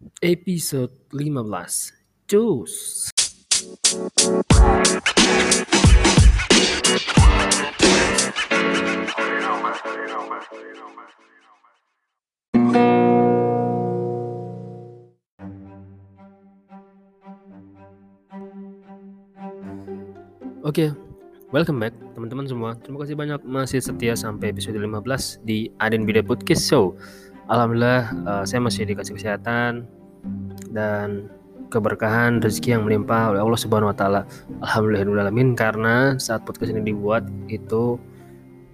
Episode 15 Cus Oke, welcome back teman-teman semua. Terima kasih banyak masih setia sampai episode 15 di Aden Bida Podcast Show. Alhamdulillah uh, saya masih dikasih kesehatan dan keberkahan rezeki yang melimpah oleh Allah Subhanahu wa taala. Alhamdulillahirobbilalamin karena saat podcast ini dibuat itu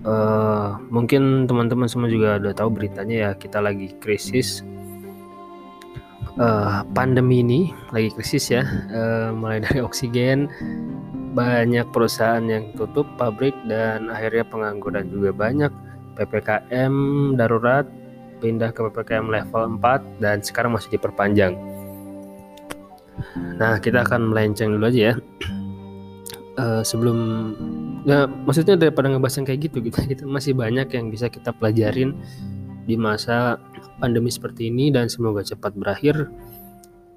uh, mungkin teman-teman semua juga udah tahu beritanya ya kita lagi krisis uh, pandemi ini lagi krisis ya uh, mulai dari oksigen banyak perusahaan yang tutup pabrik dan akhirnya pengangguran juga banyak PPKM darurat pindah ke PPKM level 4 dan sekarang masih diperpanjang. Nah kita akan melenceng dulu aja ya. Uh, sebelum ya maksudnya daripada ngebahas yang kayak gitu gitu kita masih banyak yang bisa kita pelajarin di masa pandemi seperti ini dan semoga cepat berakhir.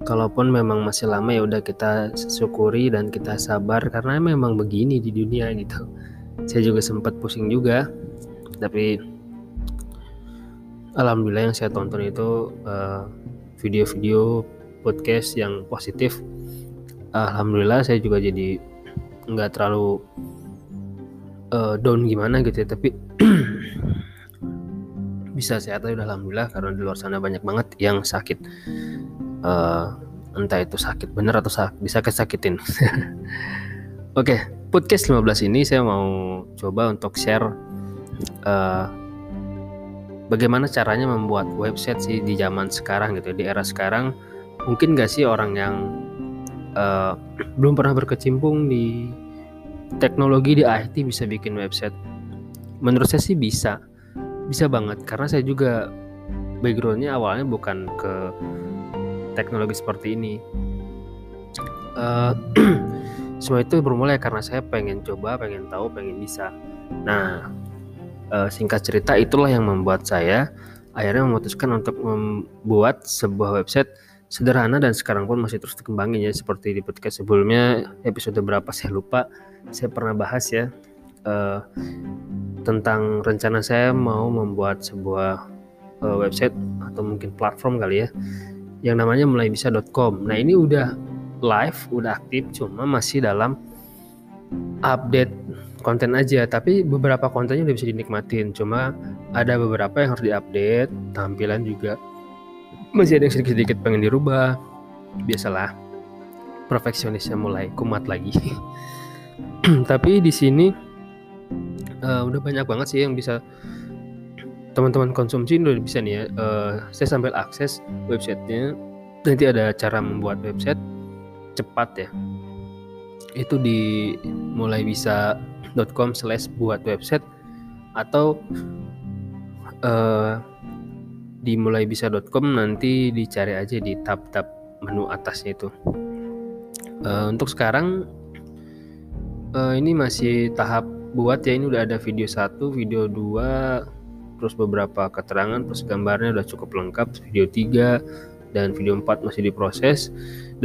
Kalaupun memang masih lama ya udah kita syukuri dan kita sabar karena memang begini di dunia gitu. Saya juga sempat pusing juga tapi alhamdulillah yang saya tonton itu video video-video podcast yang positif alhamdulillah saya juga jadi nggak terlalu uh, down gimana gitu ya tapi bisa sehat aja alhamdulillah karena di luar sana banyak banget yang sakit uh, entah itu sakit bener atau sak bisa kesakitin. Oke, okay, podcast 15 ini saya mau coba untuk share uh, bagaimana caranya membuat website sih di zaman sekarang gitu, di era sekarang. Mungkin gak sih orang yang uh, belum pernah berkecimpung di teknologi di IT bisa bikin website? Menurut saya sih bisa, bisa banget karena saya juga backgroundnya awalnya bukan ke teknologi seperti ini. Uh, semua itu bermulai karena saya pengen coba, pengen tahu, pengen bisa. Nah, uh, singkat cerita itulah yang membuat saya akhirnya memutuskan untuk membuat sebuah website sederhana dan sekarang pun masih terus dikembangin ya seperti di podcast sebelumnya episode berapa saya lupa saya pernah bahas ya uh, tentang rencana saya mau membuat sebuah uh, website atau mungkin platform kali ya yang namanya mulai bisa.com. Nah, ini udah live, udah aktif, cuma masih dalam update konten aja, tapi beberapa kontennya udah bisa dinikmatin. Cuma ada beberapa yang harus diupdate, tampilan juga masih ada yang sedikit-sedikit pengen dirubah. Biasalah, perfeksionisnya mulai kumat lagi. tapi di sini uh, udah banyak banget sih yang bisa teman-teman konsumsi udah bisa nih ya uh, saya sambil akses websitenya nanti ada cara membuat website cepat ya itu di mulai bisa.com slash buat website atau uh, di mulai bisa.com nanti dicari aja di tab-tab menu atasnya itu. Uh, untuk sekarang uh, ini masih tahap buat ya. Ini udah ada video satu video dua terus beberapa keterangan plus gambarnya udah cukup lengkap. Video 3 dan video 4 masih diproses.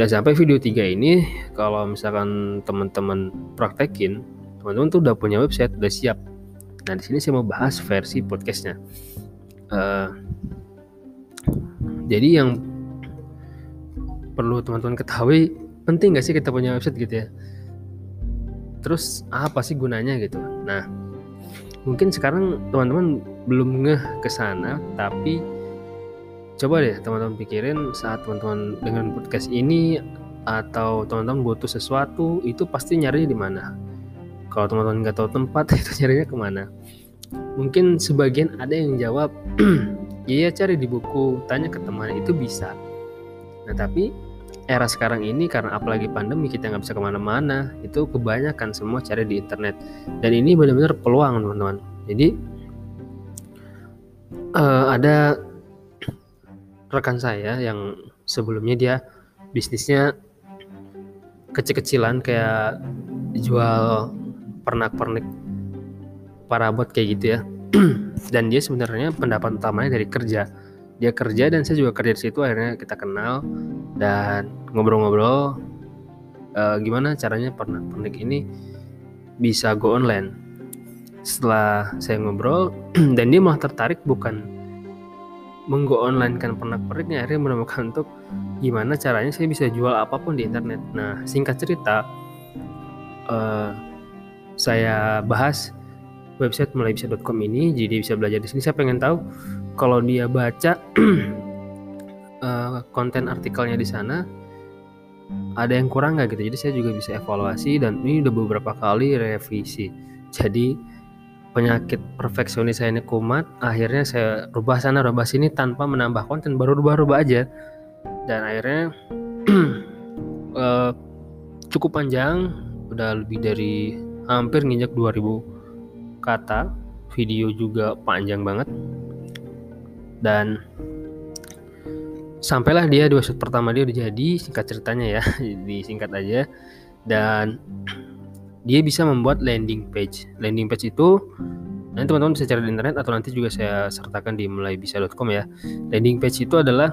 Dan sampai video 3 ini kalau misalkan teman-teman praktekin teman-teman tuh udah punya website udah siap. Nah di sini saya mau bahas versi podcastnya. Uh, jadi yang perlu teman-teman ketahui penting gak sih kita punya website gitu ya? Terus apa sih gunanya gitu? Nah mungkin sekarang teman-teman belum ngeh ke sana tapi coba deh teman-teman pikirin saat teman-teman dengan podcast ini atau teman-teman butuh sesuatu itu pasti nyarinya di mana kalau teman-teman nggak tahu tempat itu nyarinya ke mana? Mungkin sebagian ada yang jawab iya cari di buku tanya ke teman itu bisa. Nah tapi era sekarang ini karena apalagi pandemi kita nggak bisa ke mana-mana. Itu kebanyakan semua cari di internet. Dan ini benar-benar peluang teman-teman. Jadi uh, ada rekan saya yang sebelumnya dia bisnisnya kecil-kecilan kayak jual pernak-pernik parabot kayak gitu ya. Dan dia sebenarnya pendapat utamanya dari kerja. Dia kerja dan saya juga kerja di situ akhirnya kita kenal dan ngobrol-ngobrol uh, gimana caranya pernah pernik ini bisa go online. Setelah saya ngobrol dan dia malah tertarik bukan menggo online kan pernak perniknya akhirnya menemukan untuk gimana caranya saya bisa jual apa pun di internet. Nah singkat cerita uh, saya bahas website bisa.com ini jadi bisa belajar di sini. Saya pengen tahu kalau dia baca uh, konten artikelnya di sana ada yang kurang nggak gitu? Jadi saya juga bisa evaluasi dan ini udah beberapa kali revisi. Jadi penyakit perfeksionis saya ini kumat akhirnya saya rubah sana rubah sini tanpa menambah konten. Baru rubah-rubah aja. Dan akhirnya uh, cukup panjang. Udah lebih dari hampir nginjak 2000 kata video juga panjang banget. Dan sampailah dia di website pertama dia udah jadi singkat ceritanya ya disingkat aja. Dan dia bisa membuat landing page. Landing page itu nanti teman-teman bisa cari di internet atau nanti juga saya sertakan di mulaibisa.com ya. Landing page itu adalah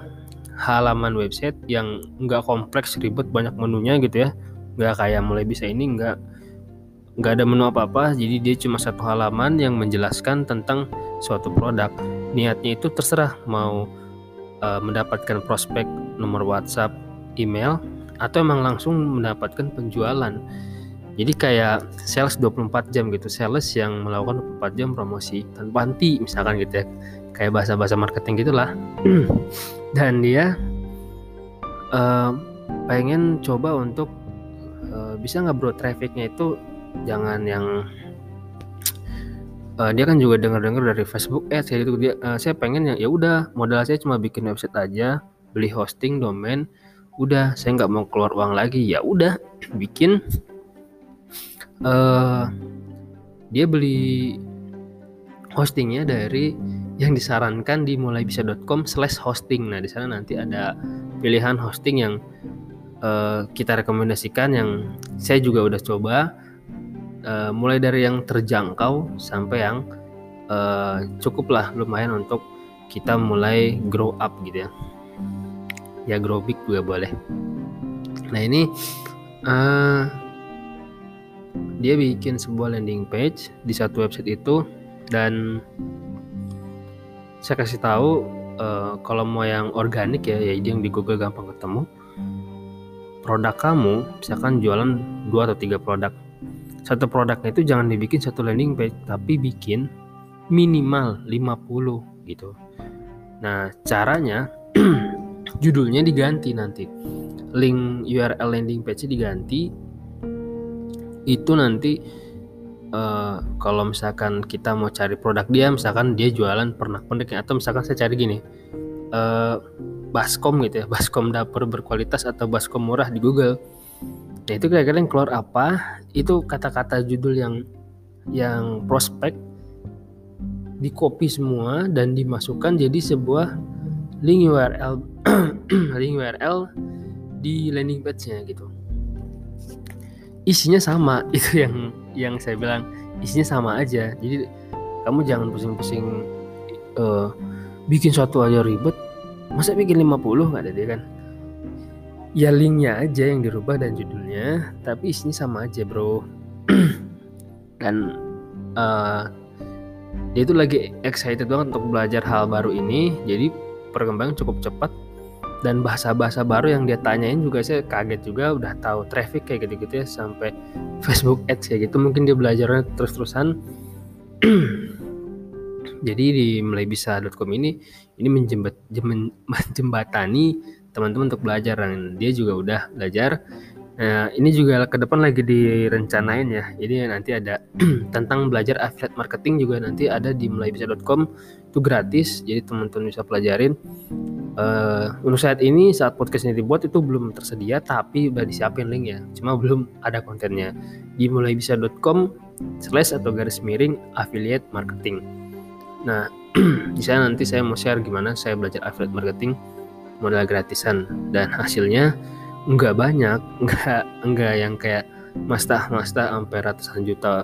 halaman website yang nggak kompleks ribet banyak menunya gitu ya. Nggak kayak mulai bisa ini nggak nggak ada menu apa-apa jadi dia cuma satu halaman yang menjelaskan tentang suatu produk niatnya itu terserah mau uh, mendapatkan prospek nomor WhatsApp, email atau emang langsung mendapatkan penjualan. Jadi kayak sales 24 jam gitu, sales yang melakukan 24 jam promosi tanpa henti misalkan gitu ya. Kayak bahasa-bahasa marketing gitulah. Dan dia uh, pengen coba untuk uh, bisa nggak bro trafficnya itu jangan yang uh, dia kan juga dengar-dengar dari Facebook Ads kayak gitu. Dia uh, saya pengen yang ya udah modal saya cuma bikin website aja beli hosting domain udah saya nggak mau keluar uang lagi. Ya udah bikin. Uh, dia beli hostingnya dari yang disarankan di mulaibisa.com slash hosting. Nah di sana nanti ada pilihan hosting yang uh, kita rekomendasikan yang saya juga udah coba uh, mulai dari yang terjangkau sampai yang uh, cukup lah lumayan untuk kita mulai grow up gitu ya. Ya grow big juga boleh. Nah ini uh, dia bikin sebuah landing page di satu website itu dan saya kasih tahu uh, kalau mau yang organik ya ya yang di Google gampang ketemu. Produk kamu misalkan jualan dua atau tiga produk satu produknya itu jangan dibikin satu landing page tapi bikin minimal 50 gitu. Nah caranya judulnya diganti nanti. Link URL landing page diganti. Itu nanti uh, kalau misalkan kita mau cari produk dia misalkan dia jualan pernak pernik atau misalkan saya cari gini uh, baskom gitu ya baskom dapur berkualitas atau baskom murah di Google Nah itu kira-kira yang keluar apa? Itu kata-kata judul yang yang prospek di copy semua dan dimasukkan jadi sebuah link URL link URL di landing page-nya gitu. Isinya sama itu yang yang saya bilang isinya sama aja. Jadi kamu jangan pusing-pusing uh, bikin suatu aja ribet. Masa bikin 50 nggak ada deh kan? Ya linknya aja yang dirubah dan judulnya tapi isinya sama aja bro. Dan uh, dia itu lagi excited banget untuk belajar hal baru ini. Jadi perkembangan cukup cepat. Dan bahasa-bahasa baru yang dia tanyain juga saya kaget juga. Udah tahu traffic kayak gitu-gitu ya sampai Facebook Ads kayak gitu. Mungkin dia belajarnya terus-terusan. Jadi di melaybisa.com ini ini menjembat, menjembatani teman-teman untuk belajar dan dia juga udah belajar Nah, ini juga ke depan lagi direncanain ya. Jadi nanti ada tentang belajar affiliate marketing juga nanti ada di mulaibisa.com itu gratis. Jadi teman-teman bisa pelajarin. Uh, untuk saat ini saat podcast ini dibuat itu belum tersedia tapi udah disiapin link ya. Cuma belum ada kontennya di mulaibisa.com slash atau garis miring affiliate marketing. Nah, di sana nanti saya mau share gimana saya belajar affiliate marketing modal gratisan. Dan hasilnya nggak banyak nggak nggak yang kayak mastah mastah sampai ratusan juta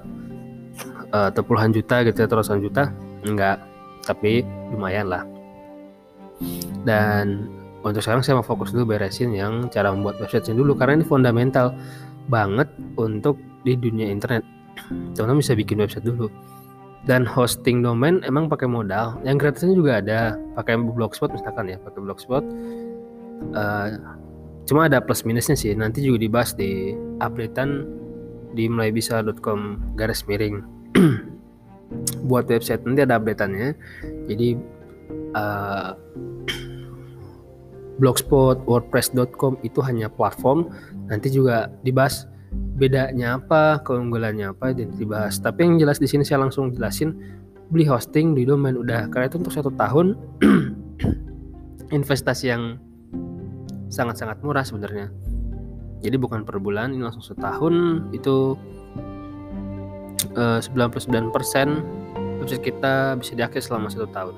uh, atau puluhan juta gitu ya ratusan juta nggak. Tapi lumayan lah. Dan untuk sekarang saya mau fokus dulu beresin yang cara membuat website dulu karena ini fundamental banget untuk di dunia internet. Teman-teman bisa bikin website dulu dan hosting domain emang pakai modal. Yang gratisnya juga ada. Pakai blogspot misalkan ya pakai blogspot. Uh, cuma ada plus minusnya sih. Nanti juga dibahas di updatean di melaybisa.com garis miring. Buat website nanti ada updateannya. Jadi uh, blogspot wordpress.com itu hanya platform. Nanti juga dibahas bedanya apa keunggulannya apa dan dibahas tapi yang jelas di sini saya langsung jelasin beli hosting di domain udah. Karena itu untuk satu tahun investasi yang sangat-sangat murah sebenarnya. Jadi bukan per bulan, ini langsung setahun. Itu uh, 99% website kita bisa diakses selama satu tahun.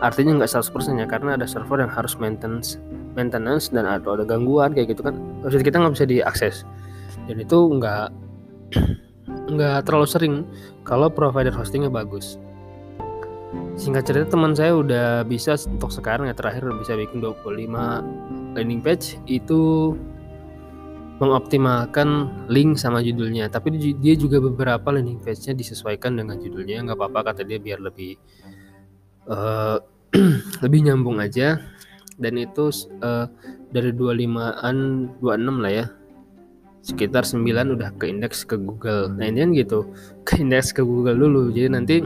Artinya nggak 100% ya karena ada server yang harus maintenance, maintenance dan atau ada gangguan kayak gitu kan. Website kita nggak bisa diakses dan itu nggak nggak terlalu sering. Kalau provider hostingnya bagus. Singkat cerita teman saya udah bisa untuk sekarang ya terakhir bisa bikin 25 landing page itu mengoptimalkan link sama judulnya. Tapi dia juga beberapa landing page-nya disesuaikan dengan judulnya. Nggak apa-apa kata dia biar lebih uh, lebih nyambung aja. Dan itu uh, dari 25an 26 lah ya sekitar 9 udah ke indeks ke Google nah ini kan gitu ke indeks ke Google dulu jadi nanti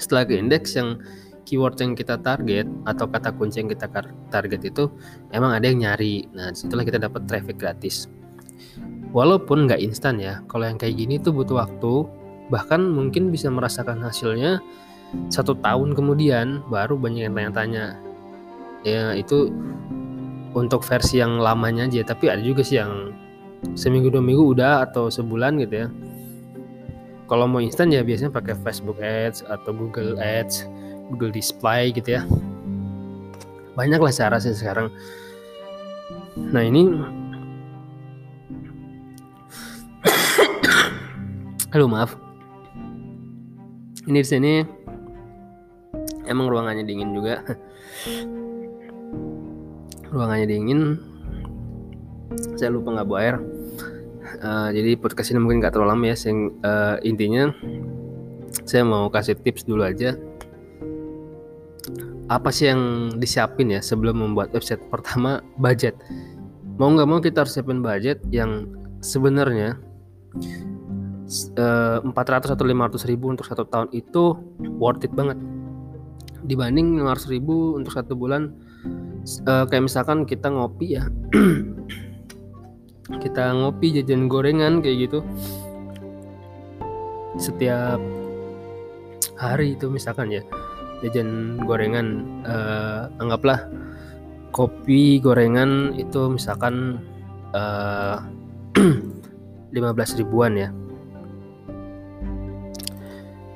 setelah ke indeks yang keyword yang kita target atau kata kunci yang kita target itu emang ada yang nyari. Nah, setelah kita dapat traffic gratis. Walaupun nggak instan ya, kalau yang kayak gini tuh butuh waktu, bahkan mungkin bisa merasakan hasilnya satu tahun kemudian baru banyak yang tanya-tanya. Ya itu untuk versi yang lamanya aja, tapi ada juga sih yang seminggu dua minggu udah atau sebulan gitu ya. Kalau mau instan ya biasanya pakai Facebook Ads atau Google Ads Google Display gitu ya. Banyak lah cara sih sekarang. Nah ini halo maaf. Ini di sini. Emang ruangannya dingin juga. Ruangannya dingin saya lupa nggak bawa air. Uh, jadi podcast ini mungkin nggak terlalu lama ya sing uh, intinya saya mau kasih tips dulu aja. Apa sih yang disiapin ya sebelum membuat website pertama? Budget. Mau nggak mau kita harus siapin budget yang sebenarnya eh, 400 atau 500 ribu untuk satu tahun itu worth it banget. Dibanding 500 ribu untuk satu bulan eh, kayak misalkan kita ngopi ya kita ngopi jajan gorengan kayak gitu. Setiap hari itu misalkan ya jajan gorengan uh, anggaplah kopi gorengan itu misalkan uh, eh, 15 ribuan ya.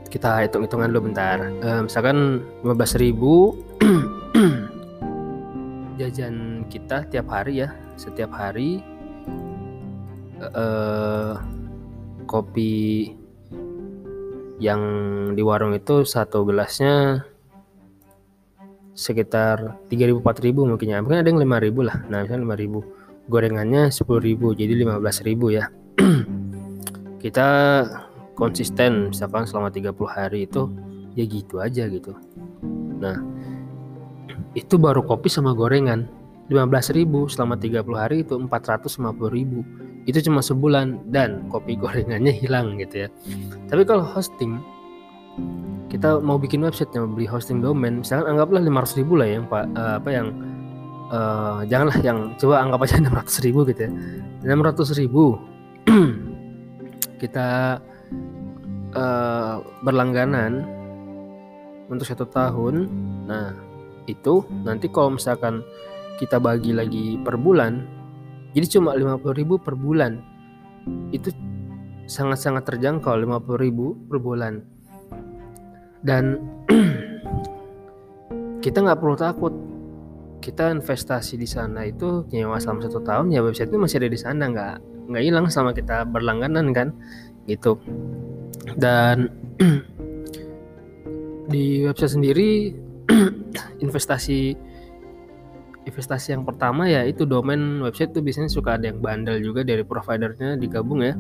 Kita hitung-hitungan dulu bentar. Uh, misalkan 15 ribu jajan kita tiap hari ya setiap hari uh, kopi yang di warung itu satu gelasnya sekitar 3000 4000 mungkin ya. Mungkin ada yang 5000 lah. Nah misalnya 5000 gorengannya 10000 jadi 15000 ya. Kita konsisten misalkan selama 30 hari itu ya gitu aja gitu. Nah itu baru kopi sama gorengan. 15.000 selama 30 hari itu 450.000 itu cuma sebulan dan kopi gorengannya hilang gitu ya. Tapi kalau hosting kita mau bikin website yang beli hosting domain misalkan anggaplah 500 ribu lah yang pak uh, apa yang uh, janganlah yang coba anggap aja 600 ribu gitu ya. 600 ribu kita uh, berlangganan untuk satu tahun. Nah itu nanti kalau misalkan kita bagi lagi per bulan jadi cuma 50 ribu per bulan. Itu sangat-sangat terjangkau 50 ribu per bulan. Dan kita nggak perlu takut. Kita investasi di sana itu nyewa selama satu tahun ya website itu masih ada di sana nggak nggak hilang sama kita berlangganan kan gitu. Dan di website sendiri investasi investasi yang pertama ya itu domain website tuh biasanya suka ada yang bandel juga dari providernya digabung ya.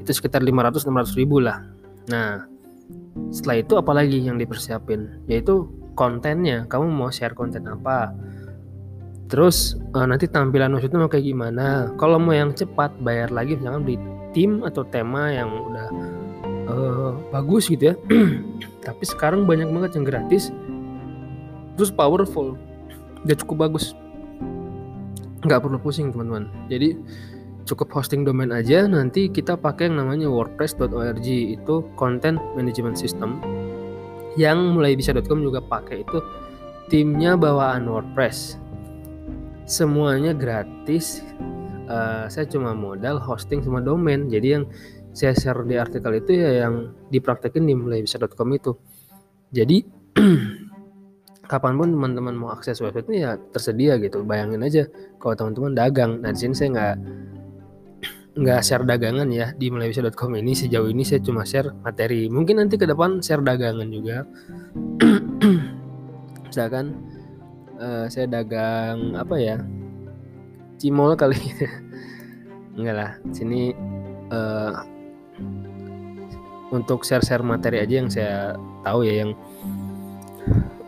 Itu sekitar 500-600 ribu lah. Nah setelah itu apalagi yang dipersiapin? Yaitu kontennya. Kamu mau share konten apa? Terus uh, nanti tampilan website mau kayak gimana? Kalau mau yang cepat bayar lagi misalkan di tim atau tema yang udah uh, bagus gitu ya. Tapi sekarang banyak banget yang gratis. Terus powerful. Udah cukup bagus nggak perlu pusing teman-teman. Jadi cukup hosting domain aja. Nanti kita pakai yang namanya wordpress.org itu content management system yang mulai bisa.com juga pakai itu. Timnya bawaan WordPress. Semuanya gratis. Uh, saya cuma modal hosting sama domain. Jadi yang saya share di artikel itu ya yang dipraktekin di mulai bisa.com itu. Jadi kapan pun teman-teman mau akses website ini ya tersedia gitu. Bayangin aja kalau teman-teman dagang. Nah di sini saya nggak nggak share dagangan ya di bisa.com ini. Sejauh ini saya cuma share materi. Mungkin nanti ke depan share dagangan juga. Misalkan uh, saya dagang apa ya? Cimol kali. Enggak lah sini uh, untuk share-share materi aja yang saya tahu ya yang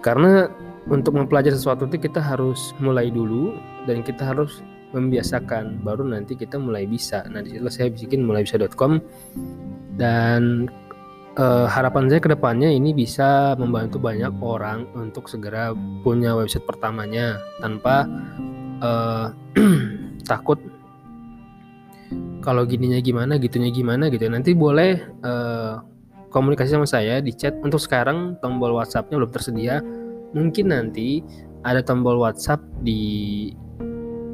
karena untuk mempelajari sesuatu itu kita harus mulai dulu dan kita harus membiasakan baru nanti kita mulai bisa. Nah di situ saya bikin mulai bisa.com dan uh, harapan saya ke depannya ini bisa membantu banyak orang untuk segera punya website pertamanya tanpa uh, takut kalau gininya gimana gitunya gimana gitu. Nanti boleh uh, komunikasi sama saya di chat. Untuk sekarang tombol WhatsAppnya belum tersedia. Mungkin nanti ada tombol WhatsApp di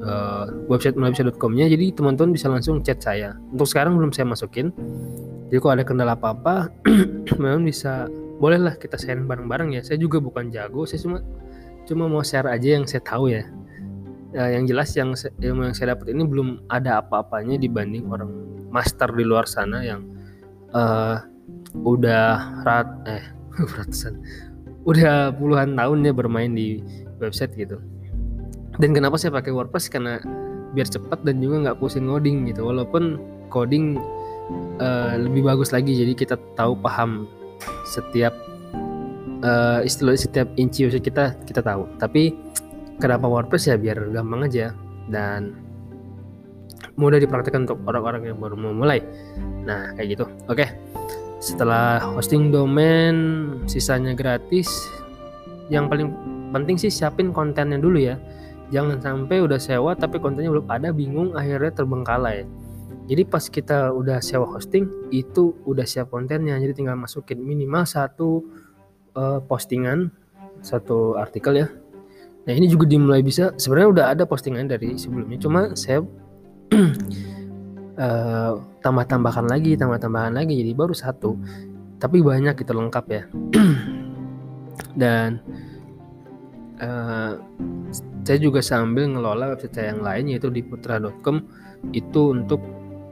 uh, website melalui.com-nya jadi teman-teman bisa langsung chat saya. Untuk sekarang belum saya masukin. Jadi kalau ada kendala apa-apa memang bisa bolehlah kita share bareng-bareng ya. Saya juga bukan jago saya cuma cuma mau share aja yang saya tahu ya. Ya, yang jelas yang ilmu yang saya dapat ini belum ada apa-apanya dibanding orang master di luar sana yang uh, udah rat eh ratusan. Udah puluhan tahun ya bermain di website gitu. Dan kenapa saya pakai WordPress? Karena biar cepat dan juga nggak pusing ngoding gitu. Walaupun coding uh, lebih bagus lagi. Jadi kita tahu paham setiap uh, istilah setiap inci website kita kita tahu. Tapi kenapa WordPress? Ya biar gampang aja. Dan mudah dipraktekkan untuk orang-orang yang baru mau mulai. Nah kayak gitu. Oke setelah hosting domain sisanya gratis. Yang paling penting sih siapin kontennya dulu ya. Jangan sampai udah sewa tapi kontennya belum ada bingung akhirnya terbengkalai. Jadi pas kita udah sewa hosting itu udah siap kontennya. Jadi tinggal masukin minimal satu uh, postingan satu artikel ya. Nah ini juga dimulai bisa. Sebenarnya udah ada postingan dari sebelumnya. Cuma saya uh, tambah-tambahkan lagi tambah-tambahkan lagi jadi baru satu. Tapi banyak kita gitu lengkap ya. Dan uh, saya juga sambil ngelola website saya yang lain yaitu di putra.com itu untuk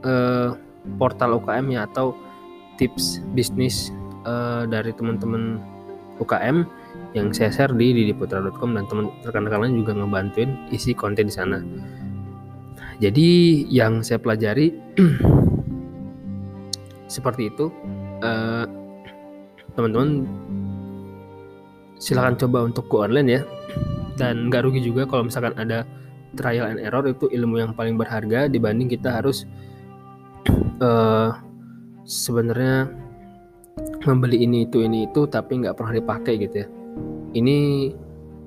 uh, portal UKM ya atau tips bisnis uh, dari teman-teman UKM yang saya share di didiputra.com dan teman rekan-rekan lain juga ngebantuin isi konten di sana. Jadi yang saya pelajari seperti itu, eh, teman-teman silahkan coba untuk go online ya, dan nggak rugi juga kalau misalkan ada trial and error itu ilmu yang paling berharga dibanding kita harus uh, sebenarnya membeli ini itu ini itu tapi nggak pernah dipakai gitu ya. Ini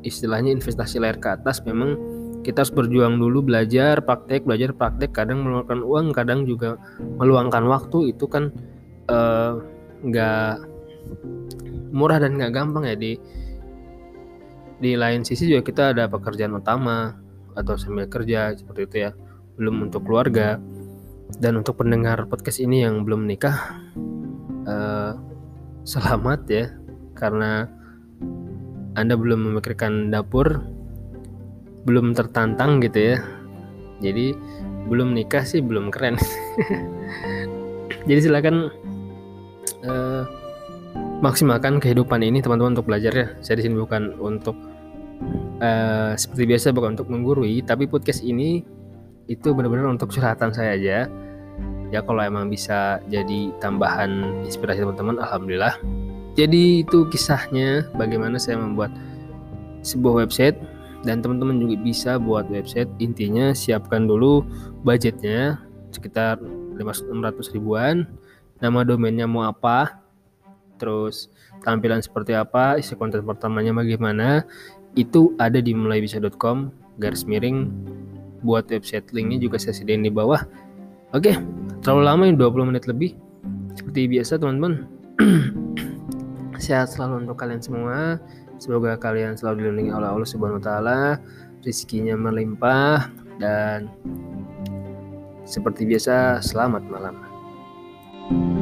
istilahnya investasi layar ke atas memang kita harus berjuang dulu belajar praktek belajar praktek. Kadang mengeluarkan uang kadang juga meluangkan waktu. Itu kan eh, nggak uh, murah dan nggak gampang ya. Di di lain sisi juga kita ada pekerjaan utama atau sambil kerja seperti itu ya. Belum untuk keluarga. Dan untuk pendengar podcast ini yang belum menikah uh, selamat ya. Karena anda belum memikirkan dapur, belum tertantang gitu ya. Jadi belum nikah sih belum keren. Jadi silakan uh, maksimalkan kehidupan ini teman-teman untuk belajar ya. Saya di sini bukan untuk uh, seperti biasa bukan untuk menggurui tapi podcast ini itu benar-benar untuk curhatan saya aja ya kalau emang bisa jadi tambahan inspirasi teman-teman alhamdulillah jadi itu kisahnya bagaimana saya membuat sebuah website dan teman-teman juga bisa buat website intinya siapkan dulu budgetnya sekitar 500 ribuan. Nama domainnya mau apa terus tampilan seperti apa isi konten pertamanya bagaimana itu ada di mulaibisa.com garis miring. Buat website linknya juga saya sediain di bawah. Oke terlalu lama ini 20 menit lebih. Seperti biasa teman-teman. Sehat selalu untuk kalian semua Semoga kalian selalu dilindungi oleh Allah Subhanahu wa taala, rezekinya melimpah dan seperti biasa selamat malam. thank you